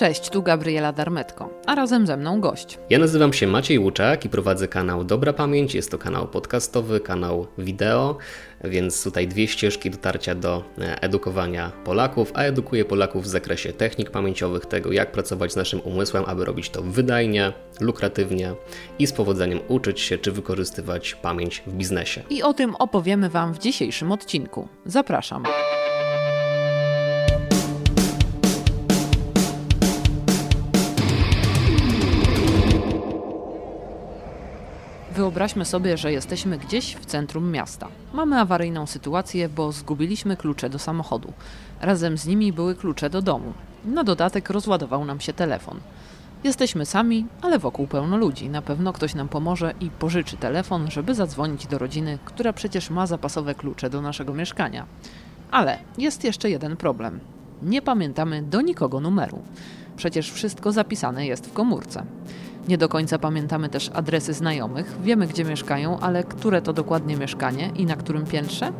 Cześć, tu Gabriela Darmetko, a razem ze mną gość. Ja nazywam się Maciej Łuczak i prowadzę kanał Dobra Pamięć. Jest to kanał podcastowy, kanał wideo, więc tutaj dwie ścieżki dotarcia do e, edukowania Polaków, a edukuję Polaków w zakresie technik pamięciowych, tego jak pracować z naszym umysłem, aby robić to wydajnie, lukratywnie i z powodzeniem uczyć się czy wykorzystywać pamięć w biznesie. I o tym opowiemy Wam w dzisiejszym odcinku. Zapraszam. Wyobraźmy sobie, że jesteśmy gdzieś w centrum miasta. Mamy awaryjną sytuację, bo zgubiliśmy klucze do samochodu. Razem z nimi były klucze do domu. Na dodatek rozładował nam się telefon. Jesteśmy sami, ale wokół pełno ludzi. Na pewno ktoś nam pomoże i pożyczy telefon, żeby zadzwonić do rodziny, która przecież ma zapasowe klucze do naszego mieszkania. Ale jest jeszcze jeden problem. Nie pamiętamy do nikogo numeru. Przecież wszystko zapisane jest w komórce. Nie do końca pamiętamy też adresy znajomych, wiemy gdzie mieszkają, ale które to dokładnie mieszkanie i na którym piętrze?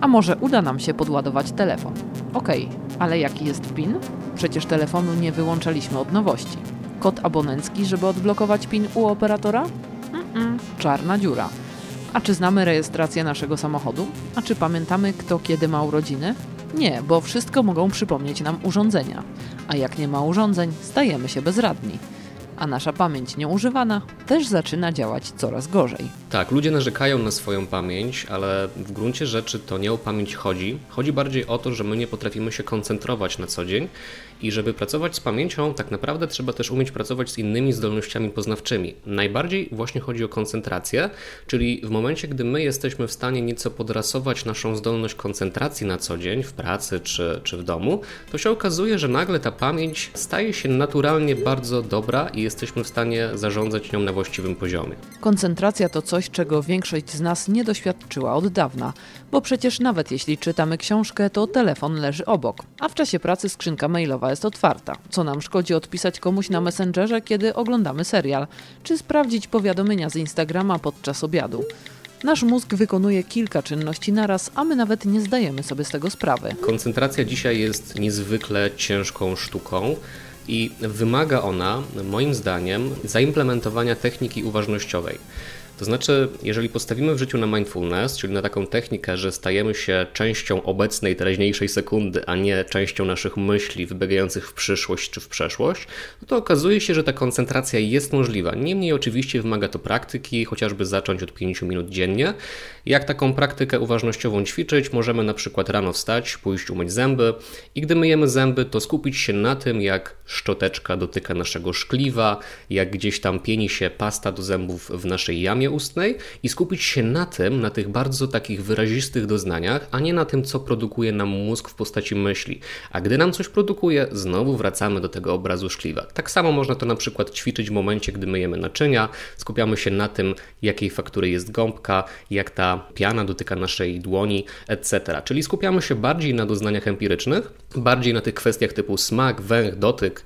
A może uda nam się podładować telefon? Okej, okay, ale jaki jest PIN? Przecież telefonu nie wyłączaliśmy od nowości. Kod abonencki, żeby odblokować PIN u operatora? Mm-mm, czarna dziura. A czy znamy rejestrację naszego samochodu? A czy pamiętamy, kto kiedy ma urodziny? Nie, bo wszystko mogą przypomnieć nam urządzenia. A jak nie ma urządzeń, stajemy się bezradni a nasza pamięć nieużywana też zaczyna działać coraz gorzej. Tak, ludzie narzekają na swoją pamięć, ale w gruncie rzeczy to nie o pamięć chodzi. Chodzi bardziej o to, że my nie potrafimy się koncentrować na co dzień i żeby pracować z pamięcią, tak naprawdę trzeba też umieć pracować z innymi zdolnościami poznawczymi. Najbardziej właśnie chodzi o koncentrację, czyli w momencie, gdy my jesteśmy w stanie nieco podrasować naszą zdolność koncentracji na co dzień, w pracy czy, czy w domu, to się okazuje, że nagle ta pamięć staje się naturalnie bardzo dobra i jesteśmy w stanie zarządzać nią na właściwym poziomie. Koncentracja to coś, czego większość z nas nie doświadczyła od dawna, bo przecież nawet jeśli czytamy książkę, to telefon leży obok, a w czasie pracy skrzynka mailowa jest otwarta. Co nam szkodzi odpisać komuś na Messengerze, kiedy oglądamy serial, czy sprawdzić powiadomienia z Instagrama podczas obiadu. Nasz mózg wykonuje kilka czynności naraz, a my nawet nie zdajemy sobie z tego sprawy. Koncentracja dzisiaj jest niezwykle ciężką sztuką i wymaga ona, moim zdaniem, zaimplementowania techniki uważnościowej. To znaczy, jeżeli postawimy w życiu na mindfulness, czyli na taką technikę, że stajemy się częścią obecnej, teraźniejszej sekundy, a nie częścią naszych myśli wybiegających w przyszłość czy w przeszłość, no to okazuje się, że ta koncentracja jest możliwa. Niemniej oczywiście wymaga to praktyki, chociażby zacząć od 5 minut dziennie. Jak taką praktykę uważnościową ćwiczyć? Możemy na przykład rano wstać, pójść umyć zęby i gdy myjemy zęby, to skupić się na tym, jak szczoteczka dotyka naszego szkliwa, jak gdzieś tam pieni się pasta do zębów w naszej jamie ustnej i skupić się na tym, na tych bardzo takich wyrazistych doznaniach, a nie na tym, co produkuje nam mózg w postaci myśli. A gdy nam coś produkuje, znowu wracamy do tego obrazu szkliwa. Tak samo można to na przykład ćwiczyć w momencie, gdy myjemy naczynia, skupiamy się na tym, jakiej faktury jest gąbka, jak ta piana dotyka naszej dłoni, etc. Czyli skupiamy się bardziej na doznaniach empirycznych, bardziej na tych kwestiach typu smak, węch, dotyk,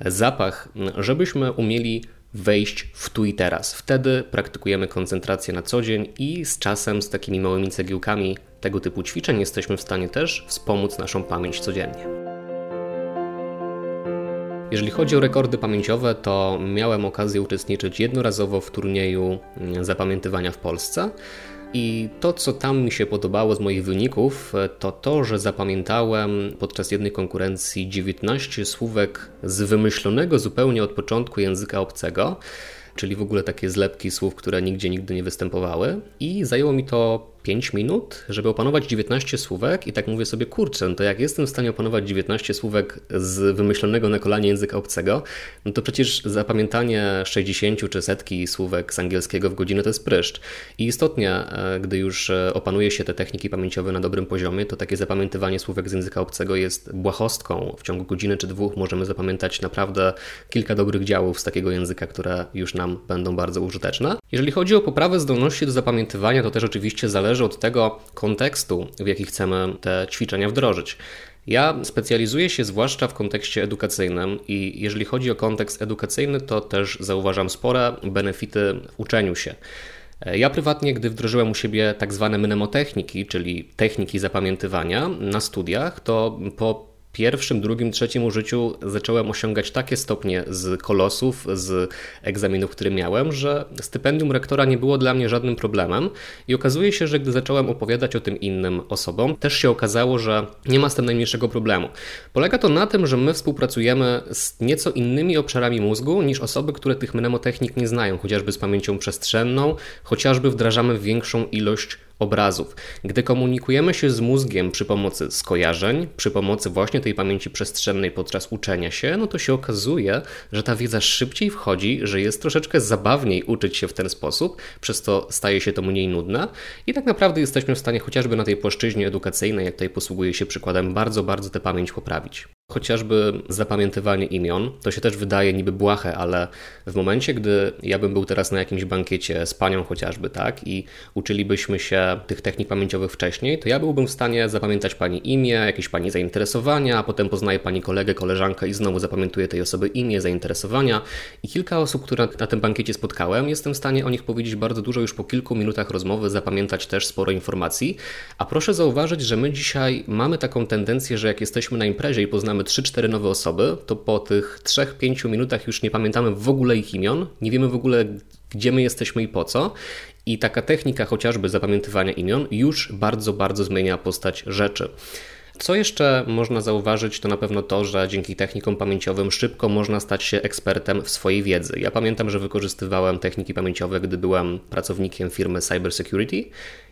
zapach, żebyśmy umieli wejść w tu i teraz. Wtedy praktykujemy koncentrację na co dzień i z czasem, z takimi małymi cegiełkami tego typu ćwiczeń, jesteśmy w stanie też wspomóc naszą pamięć codziennie. Jeżeli chodzi o rekordy pamięciowe, to miałem okazję uczestniczyć jednorazowo w turnieju zapamiętywania w Polsce. I to, co tam mi się podobało z moich wyników, to to, że zapamiętałem podczas jednej konkurencji 19 słówek z wymyślonego zupełnie od początku języka obcego, czyli w ogóle takie zlepki słów, które nigdzie nigdy nie występowały. I zajęło mi to 5 minut, żeby opanować 19 słówek i tak mówię sobie, kurczę, no to jak jestem w stanie opanować 19 słówek z wymyślonego na kolanie języka obcego, no to przecież zapamiętanie 60 czy setki słówek z angielskiego w godzinę to jest pryszcz. I istotnie, e, gdy już e, opanuje się te techniki pamięciowe na dobrym poziomie, to takie zapamiętywanie słówek z języka obcego jest błahostką. W ciągu godziny czy dwóch możemy zapamiętać naprawdę kilka dobrych działów z takiego języka, które już nam będą bardzo użyteczne. Jeżeli chodzi o poprawę zdolności do zapamiętywania, to też oczywiście zależy zależy od tego kontekstu, w jaki chcemy te ćwiczenia wdrożyć. Ja specjalizuję się zwłaszcza w kontekście edukacyjnym i jeżeli chodzi o kontekst edukacyjny, to też zauważam spore benefity w uczeniu się. Ja prywatnie, gdy wdrożyłem u siebie tak zwane mnemotechniki, czyli techniki zapamiętywania na studiach, to po pierwszym, drugim, trzecim użyciu zacząłem osiągać takie stopnie z kolosów, z egzaminów, które miałem, że stypendium rektora nie było dla mnie żadnym problemem i okazuje się, że gdy zacząłem opowiadać o tym innym osobom, też się okazało, że nie ma z tym najmniejszego problemu. Polega to na tym, że my współpracujemy z nieco innymi obszarami mózgu niż osoby, które tych mnemotechnik nie znają, chociażby z pamięcią przestrzenną, chociażby wdrażamy większą ilość obrazów. Gdy komunikujemy się z mózgiem przy pomocy skojarzeń, przy pomocy właśnie tej pamięci przestrzennej podczas uczenia się, no to się okazuje, że ta wiedza szybciej wchodzi, że jest troszeczkę zabawniej uczyć się w ten sposób, przez to staje się to mniej nudne i tak naprawdę jesteśmy w stanie chociażby na tej płaszczyźnie edukacyjnej, jak tutaj posługuję się przykładem, bardzo, bardzo tę pamięć poprawić. Chociażby zapamiętywanie imion, to się też wydaje niby błahe, ale w momencie, gdy ja bym był teraz na jakimś bankiecie z panią chociażby, tak, i uczylibyśmy się tych technik pamięciowych wcześniej, to ja byłbym w stanie zapamiętać pani imię, jakieś pani zainteresowania, a potem poznaję pani kolegę, koleżankę i znowu zapamiętuję tej osoby imię, zainteresowania. I kilka osób, które na tym bankiecie spotkałem, jestem w stanie o nich powiedzieć bardzo dużo już po kilku minutach rozmowy, zapamiętać też sporo informacji. A proszę zauważyć, że my dzisiaj mamy taką tendencję, że jak jesteśmy na imprezie i poznamy mamy 3-4 nowe osoby, to po tych 3-5 minutach już nie pamiętamy w ogóle ich imion, nie wiemy w ogóle gdzie my jesteśmy i po co. I taka technika chociażby zapamiętywania imion już bardzo, bardzo zmienia postać rzeczy. Co jeszcze można zauważyć, to na pewno to, że dzięki technikom pamięciowym szybko można stać się ekspertem w swojej wiedzy. Ja pamiętam, że wykorzystywałem techniki pamięciowe, gdy byłem pracownikiem firmy Cybersecurity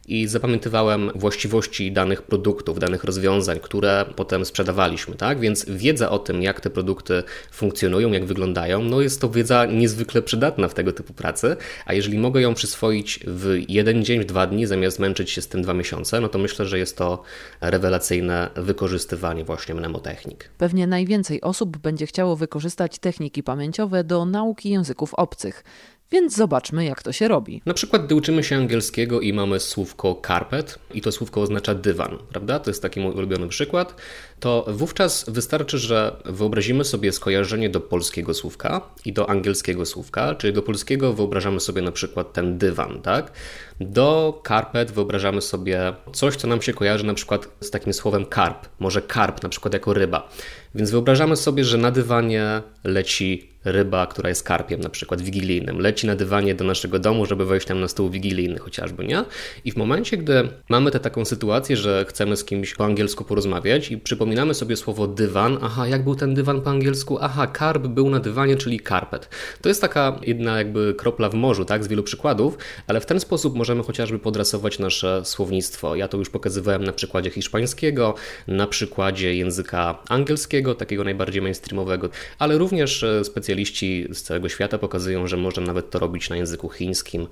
i zapamiętywałem właściwości danych produktów, danych rozwiązań, które potem sprzedawaliśmy, tak? Więc wiedza o tym, jak te produkty funkcjonują, jak wyglądają, no jest to wiedza niezwykle przydatna w tego typu pracy, a jeżeli mogę ją przyswoić w jeden dzień, w dwa dni, zamiast męczyć się z tym dwa miesiące, no to myślę, że jest to rewelacyjne wykorzystywanie właśnie mnemotechnik. Pewnie najwięcej osób będzie chciało wykorzystać techniki pamięciowe do nauki języków obcych. Więc zobaczmy, jak to się robi. Na przykład, gdy uczymy się angielskiego i mamy słówko carpet, i to słówko oznacza dywan, prawda? To jest taki mój ulubiony przykład. To wówczas wystarczy, że wyobrazimy sobie skojarzenie do polskiego słówka i do angielskiego słówka, czyli do polskiego wyobrażamy sobie na przykład ten dywan, tak? Do carpet wyobrażamy sobie coś, co nam się kojarzy na przykład z takim słowem karp, może karp na przykład jako ryba. Więc wyobrażamy sobie, że na dywanie leci ryba, która jest karpiem, na przykład wigilijnym, leci na dywanie do naszego domu, żeby wejść tam na stół wigilijny chociażby, nie? I w momencie, gdy mamy tę taką sytuację, że chcemy z kimś po angielsku porozmawiać i przypominamy sobie słowo dywan, aha, jak był ten dywan po angielsku? Aha, karp był na dywanie, czyli carpet. To jest taka jedna jakby kropla w morzu, tak, z wielu przykładów, ale w ten sposób możemy chociażby podrasować nasze słownictwo. Ja to już pokazywałem na przykładzie hiszpańskiego, na przykładzie języka angielskiego, takiego najbardziej mainstreamowego, ale również specjalnie specjaliści z całego świata pokazują, że można nawet to robić na języku chińskim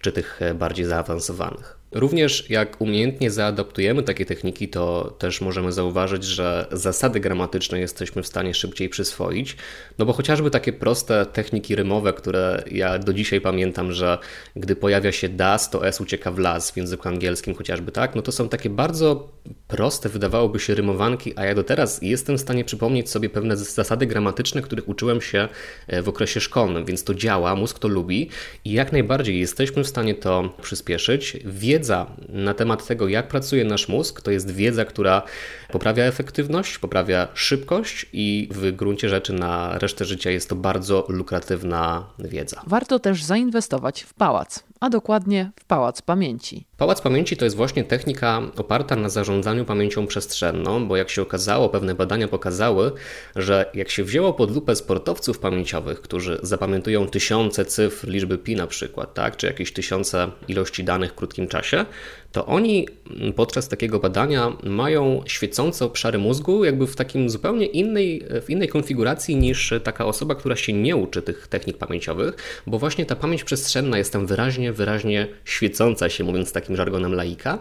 czy tych bardziej zaawansowanych. Również jak umiejętnie zaadaptujemy takie techniki, to też możemy zauważyć, że zasady gramatyczne jesteśmy w stanie szybciej przyswoić. No bo chociażby takie proste techniki rymowe, które ja do dzisiaj pamiętam, że gdy pojawia się das, to s ucieka w las w języku angielskim chociażby, tak? No to są takie bardzo proste, wydawałoby się rymowanki, a ja do teraz jestem w stanie przypomnieć sobie pewne zasady gramatyczne, których uczyłem się e, w okresie szkolnym, więc to działa, mózg to lubi i jak najbardziej jesteśmy w stanie to przyspieszyć. Wiedza wiedza na temat tego, jak pracuje nasz mózg, to jest wiedza, która poprawia efektywność, poprawia szybkość i w gruncie rzeczy na resztę życia jest to bardzo lukratywna wiedza. Warto też zainwestować w pałac, a dokładnie w pałac pamięci. Pałac pamięci to jest właśnie technika oparta na zarządzaniu pamięcią przestrzenną, bo jak się okazało, pewne badania pokazały, że jak się wzięło pod lupę sportowców pamięciowych, którzy zapamiętują tysiące cyfr, liczby pi na przykład, tak, czy jakieś tysiące ilości danych w krótkim czasie, to oni podczas takiego badania mają świecące obszary mózgu jakby w takim zupełnie innej, w innej konfiguracji niż taka osoba, która się nie uczy tych technik pamięciowych, bo właśnie ta pamięć przestrzenna jest tam wyraźnie, wyraźnie świecąca się, mówiąc takim żargonem laika.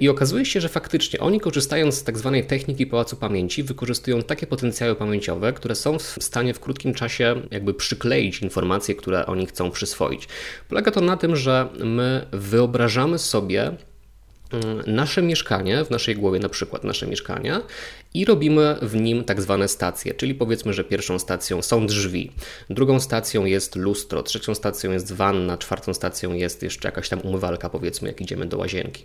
I okazuje się, że faktycznie oni korzystając z tak zwanej techniki pałacu pamięci, wykorzystują takie potencjały pamięciowe, które są w stanie w krótkim czasie jakby przykleić informacje, które oni chcą przyswoić. Polega to na tym, że my wyobrażamy sobie mm, nasze mieszkanie, w naszej głowie na przykład nasze mieszkanie i robimy w nim tak zwane stacje, czyli powiedzmy, że pierwszą stacją są drzwi, drugą stacją jest lustro, trzecią stacją jest wanna, czwartą stacją jest jeszcze jakaś tam umywalka, powiedzmy, jak idziemy do łazienki.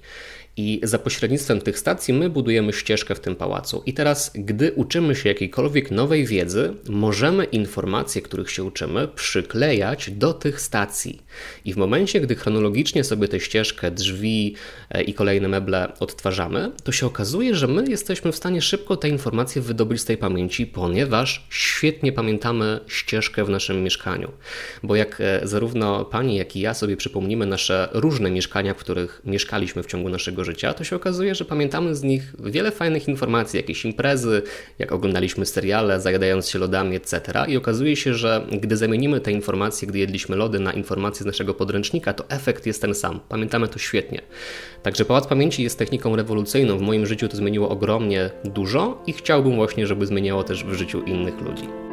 I za pośrednictwem tych stacji my budujemy ścieżkę w tym pałacu. I teraz, gdy uczymy się jakiejkolwiek nowej wiedzy, możemy informacje, których się uczymy, przyklejać do tych stacji. I w momencie, gdy chronologicznie sobie tę ścieżkę, drzwi e, i kolejne meble odtwarzamy, to się okazuje, że my jesteśmy w stanie szybko te informacje wydobyć z tej pamięci, ponieważ świetnie pamiętamy ścieżkę w naszym mieszkaniu. Bo jak e, zarówno pani, jak i ja sobie przypomnimy nasze różne mieszkania, w których mieszkaliśmy w ciągu naszego życia, to się okazuje, że pamiętamy z nich wiele fajnych informacji, jakieś imprezy, jak oglądaliśmy seriale, zajadając się lodami, etc. I okazuje się, że gdy zamienimy te informacje, gdy jedliśmy lody na informacje z naszego podręcznika, to efekt jest ten sam. Pamiętamy to świetnie. Także Pałac Pamięci jest techniką rewolucyjną. W moim życiu to zmieniło ogromnie dużo i chciałbym właśnie, żeby zmieniało też w życiu innych ludzi.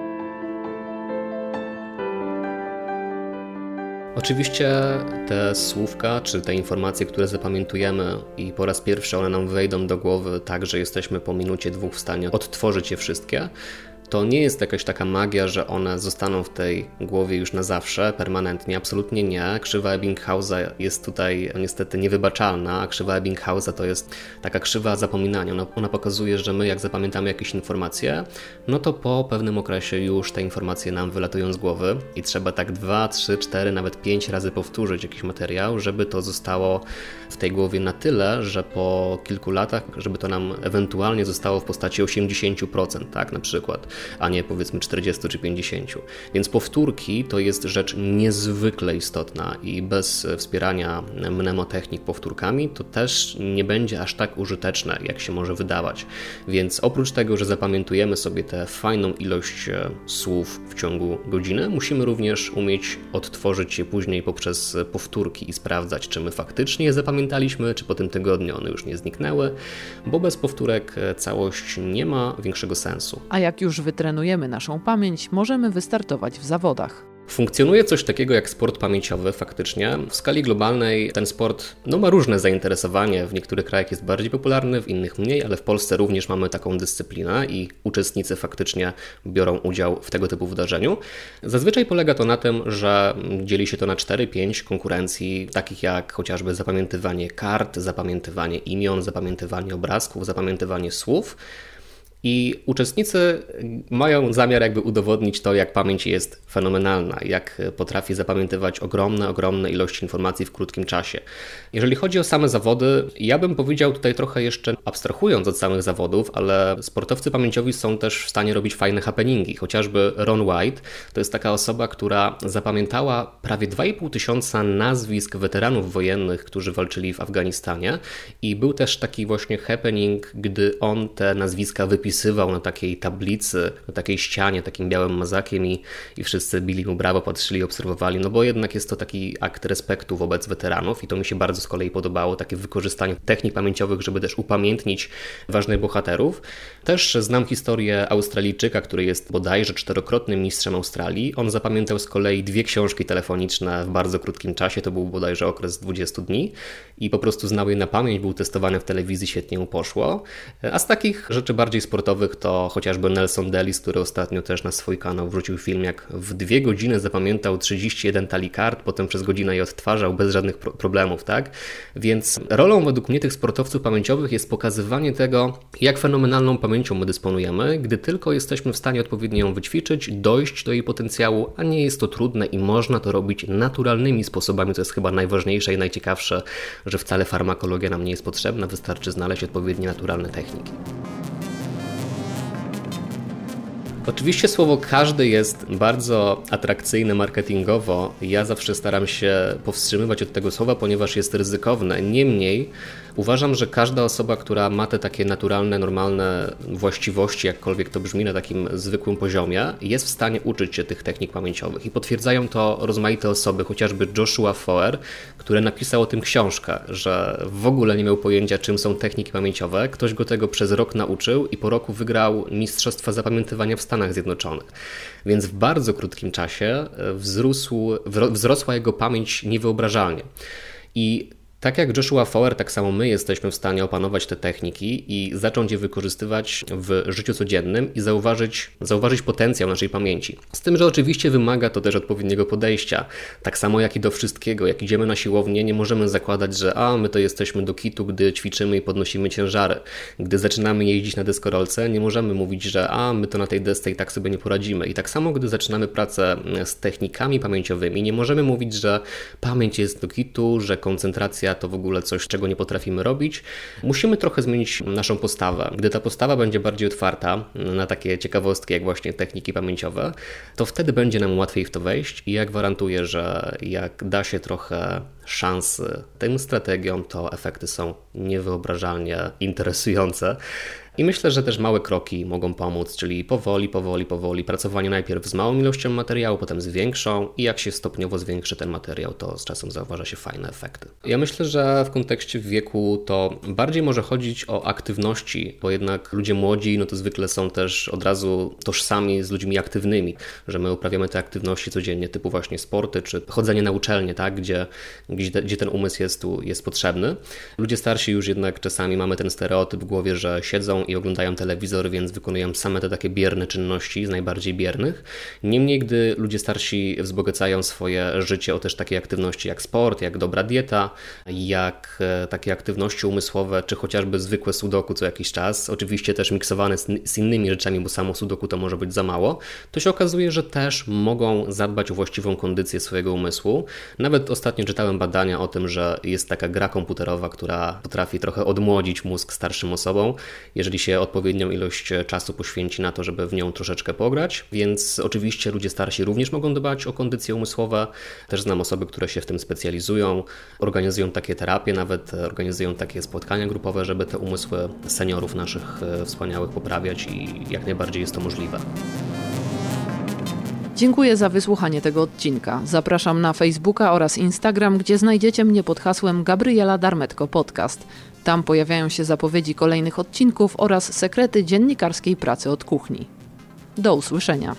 Oczywiście te słówka, czy te informacje, które zapamiętujemy i po raz pierwszy one nam wejdą do głowy tak, że jesteśmy po minucie, dwóch w stanie odtworzyć je wszystkie, to nie jest jakaś taka magia, że one zostaną w tej głowie już na zawsze, permanentnie. Absolutnie nie. Krzywa Ebbinghausa jest tutaj niestety niewybaczalna, a krzywa Ebbinghausa to jest taka krzywa zapominania. Ona, ona pokazuje, że my jak zapamiętamy jakieś informacje, no to po pewnym okresie już te informacje nam wylatują z głowy i trzeba tak dwa, trzy, cztery, nawet pięć razy powtórzyć jakiś materiał, żeby to zostało w tej głowie na tyle, że po kilku latach, żeby to nam ewentualnie zostało w postaci 80%, tak, na przykład a nie powiedzmy 40 czy 50. Więc powtórki to jest rzecz niezwykle istotna i bez wspierania mnemotechnik powtórkami to też nie będzie aż tak użyteczne, jak się może wydawać. Więc oprócz tego, że zapamiętujemy sobie tę fajną ilość e, słów w ciągu godziny, musimy również umieć odtworzyć je później poprzez powtórki i sprawdzać, czy my faktycznie je zapamiętaliśmy, czy po tym tygodniu one już nie zniknęły, bo bez powtórek e, całość nie ma większego sensu. A jak już wytrenujemy naszą pamięć, możemy wystartować w zawodach. Funkcjonuje coś takiego jak sport pamięciowy faktycznie. W skali globalnej ten sport no, ma różne zainteresowanie. W niektórych krajach jest bardziej popularny, w innych mniej, ale w Polsce również mamy taką dyscyplinę i uczestnicy faktycznie biorą udział w tego typu wydarzeniu. Zazwyczaj polega to na tym, że dzieli się to na 4-5 konkurencji, takich jak chociażby zapamiętywanie kart, zapamiętywanie imion, zapamiętywanie obrazków, zapamiętywanie słów. I uczestnicy mają zamiar jakby udowodnić to, jak pamięć jest fenomenalna, jak potrafi zapamiętywać ogromne, ogromne ilości informacji w krótkim czasie. Jeżeli chodzi o same zawody, ja bym powiedział tutaj trochę jeszcze abstrahując od samych zawodów, ale sportowcy pamięciowi są też w stanie robić fajne happeningi. Chociażby Ron White to jest taka osoba, która zapamiętała prawie 2,5 tysiąca nazwisk weteranów wojennych, którzy walczyli w Afganistanie i był też taki właśnie happening, gdy on te nazwiska wypisał wypisywał na takiej tablicy, na takiej ścianie, takim białym mazakiem i, i wszyscy bili mu brawo, patrzyli, obserwowali, no bo jednak jest to taki akt respektu wobec weteranów i to mi się bardzo z kolei podobało, takie wykorzystanie technik pamięciowych, żeby też upamiętnić ważnych bohaterów. Też znam historię Australijczyka, który jest bodajże czterokrotnym mistrzem Australii. On zapamiętał z kolei dwie książki telefoniczne w bardzo krótkim czasie, to był bodajże okres 20 dni i po prostu znał je na pamięć, był testowany w telewizji, świetnie mu poszło. A z takich rzeczy bardziej sportowych sportowych to chociażby Nelson Delis, który ostatnio też na swój kanał wrzucił film, jak w dwie godziny zapamiętał 31 talii kart, potem przez godzinę je odtwarzał bez żadnych pro problemów, tak? Więc rolą według mnie tych sportowców pamięciowych jest pokazywanie tego, jak fenomenalną pamięcią my dysponujemy, gdy tylko jesteśmy w stanie odpowiednio ją wyćwiczyć, dojść do jej potencjału, a nie jest to trudne i można to robić naturalnymi sposobami, to jest chyba najważniejsze i najciekawsze, że wcale farmakologia nam nie jest potrzebna, wystarczy znaleźć odpowiednie naturalne techniki. Oczywiście słowo każdy jest bardzo atrakcyjne marketingowo. Ja zawsze staram się powstrzymywać od tego słowa, ponieważ jest ryzykowne. Niemniej Uważam, że każda osoba, która ma te takie naturalne, normalne właściwości, jakkolwiek to brzmi na takim zwykłym poziomie, jest w stanie uczyć się tych technik pamięciowych. I potwierdzają to rozmaite osoby, chociażby Joshua Foer, który napisał o tym książkę, że w ogóle nie miał pojęcia, czym są techniki pamięciowe. Ktoś go tego przez rok nauczył i po roku wygrał Mistrzostwa Zapamiętywania w Stanach Zjednoczonych. Więc w bardzo krótkim czasie wzrósł, wzrosła jego pamięć niewyobrażalnie. I Tak jak Joshua Fowler, tak samo my jesteśmy w stanie opanować te techniki i zacząć je wykorzystywać w życiu codziennym i zauważyć, zauważyć potencjał naszej pamięci. Z tym, że oczywiście wymaga to też odpowiedniego podejścia. Tak samo jak i do wszystkiego. Jak idziemy na siłownię, nie możemy zakładać, że a my to jesteśmy do kitu, gdy ćwiczymy i podnosimy ciężary. Gdy zaczynamy jeździć na deskorolce, nie możemy mówić, że a my to na tej desce i tak sobie nie poradzimy. I tak samo, gdy zaczynamy pracę z technikami pamięciowymi, nie możemy mówić, że pamięć jest do kitu, że koncentracja to w ogóle coś, czego nie potrafimy robić. Musimy trochę zmienić naszą postawę. Gdy ta postawa będzie bardziej otwarta na takie ciekawostki, jak właśnie techniki pamięciowe, to wtedy będzie nam łatwiej w to wejść i ja gwarantuję, że jak da się trochę szansy tym strategiom, to efekty są niewyobrażalnie interesujące. I myślę, że też małe kroki mogą pomóc, czyli powoli, powoli, powoli, pracowanie najpierw z małą ilością materiału, potem z większą i jak się stopniowo zwiększy ten materiał, to z czasem zauważa się fajne efekty. Ja myślę, że w kontekście wieku to bardziej może chodzić o aktywności, bo jednak ludzie młodzi, no to zwykle są też od razu tożsami z ludźmi aktywnymi, że my uprawiamy te aktywności codziennie, typu właśnie sporty, czy chodzenie na uczelnię, tak, gdzie, gdzie, gdzie ten umysł jest tu jest potrzebny. Ludzie starsi już jednak czasami mamy ten stereotyp w głowie, że siedzą i oglądają telewizor, więc wykonują same te takie bierne czynności z najbardziej biernych. Niemniej, gdy ludzie starsi wzbogacają swoje życie o też takie aktywności jak sport, jak dobra dieta, jak e, takie aktywności umysłowe, czy chociażby zwykłe sudoku co jakiś czas, oczywiście też miksowane z, innymi rzeczami, bo samo sudoku to może być za mało, to się okazuje, że też mogą zadbać o właściwą kondycję swojego umysłu. Nawet ostatnio czytałem badania o tym, że jest taka gra komputerowa, która potrafi trochę odmłodzić mózg starszym osobom. Jeżeli się odpowiednią ilość czasu poświęci na to, żeby w nią troszeczkę pograć, więc oczywiście ludzie starsi również mogą dbać o kondycję umysłową. Też znam osoby, które się w tym specjalizują, organizują takie terapie, nawet organizują takie spotkania grupowe, żeby te umysły seniorów naszych e, wspaniałych poprawiać i jak najbardziej jest to możliwe. Dziękuję za wysłuchanie tego odcinka. Zapraszam na Facebooka oraz Instagram, gdzie znajdziecie mnie pod hasłem Gabriela Darmetko Podcast. Tam pojawiają się zapowiedzi kolejnych odcinków oraz sekrety dziennikarskiej pracy od kuchni. Do usłyszenia.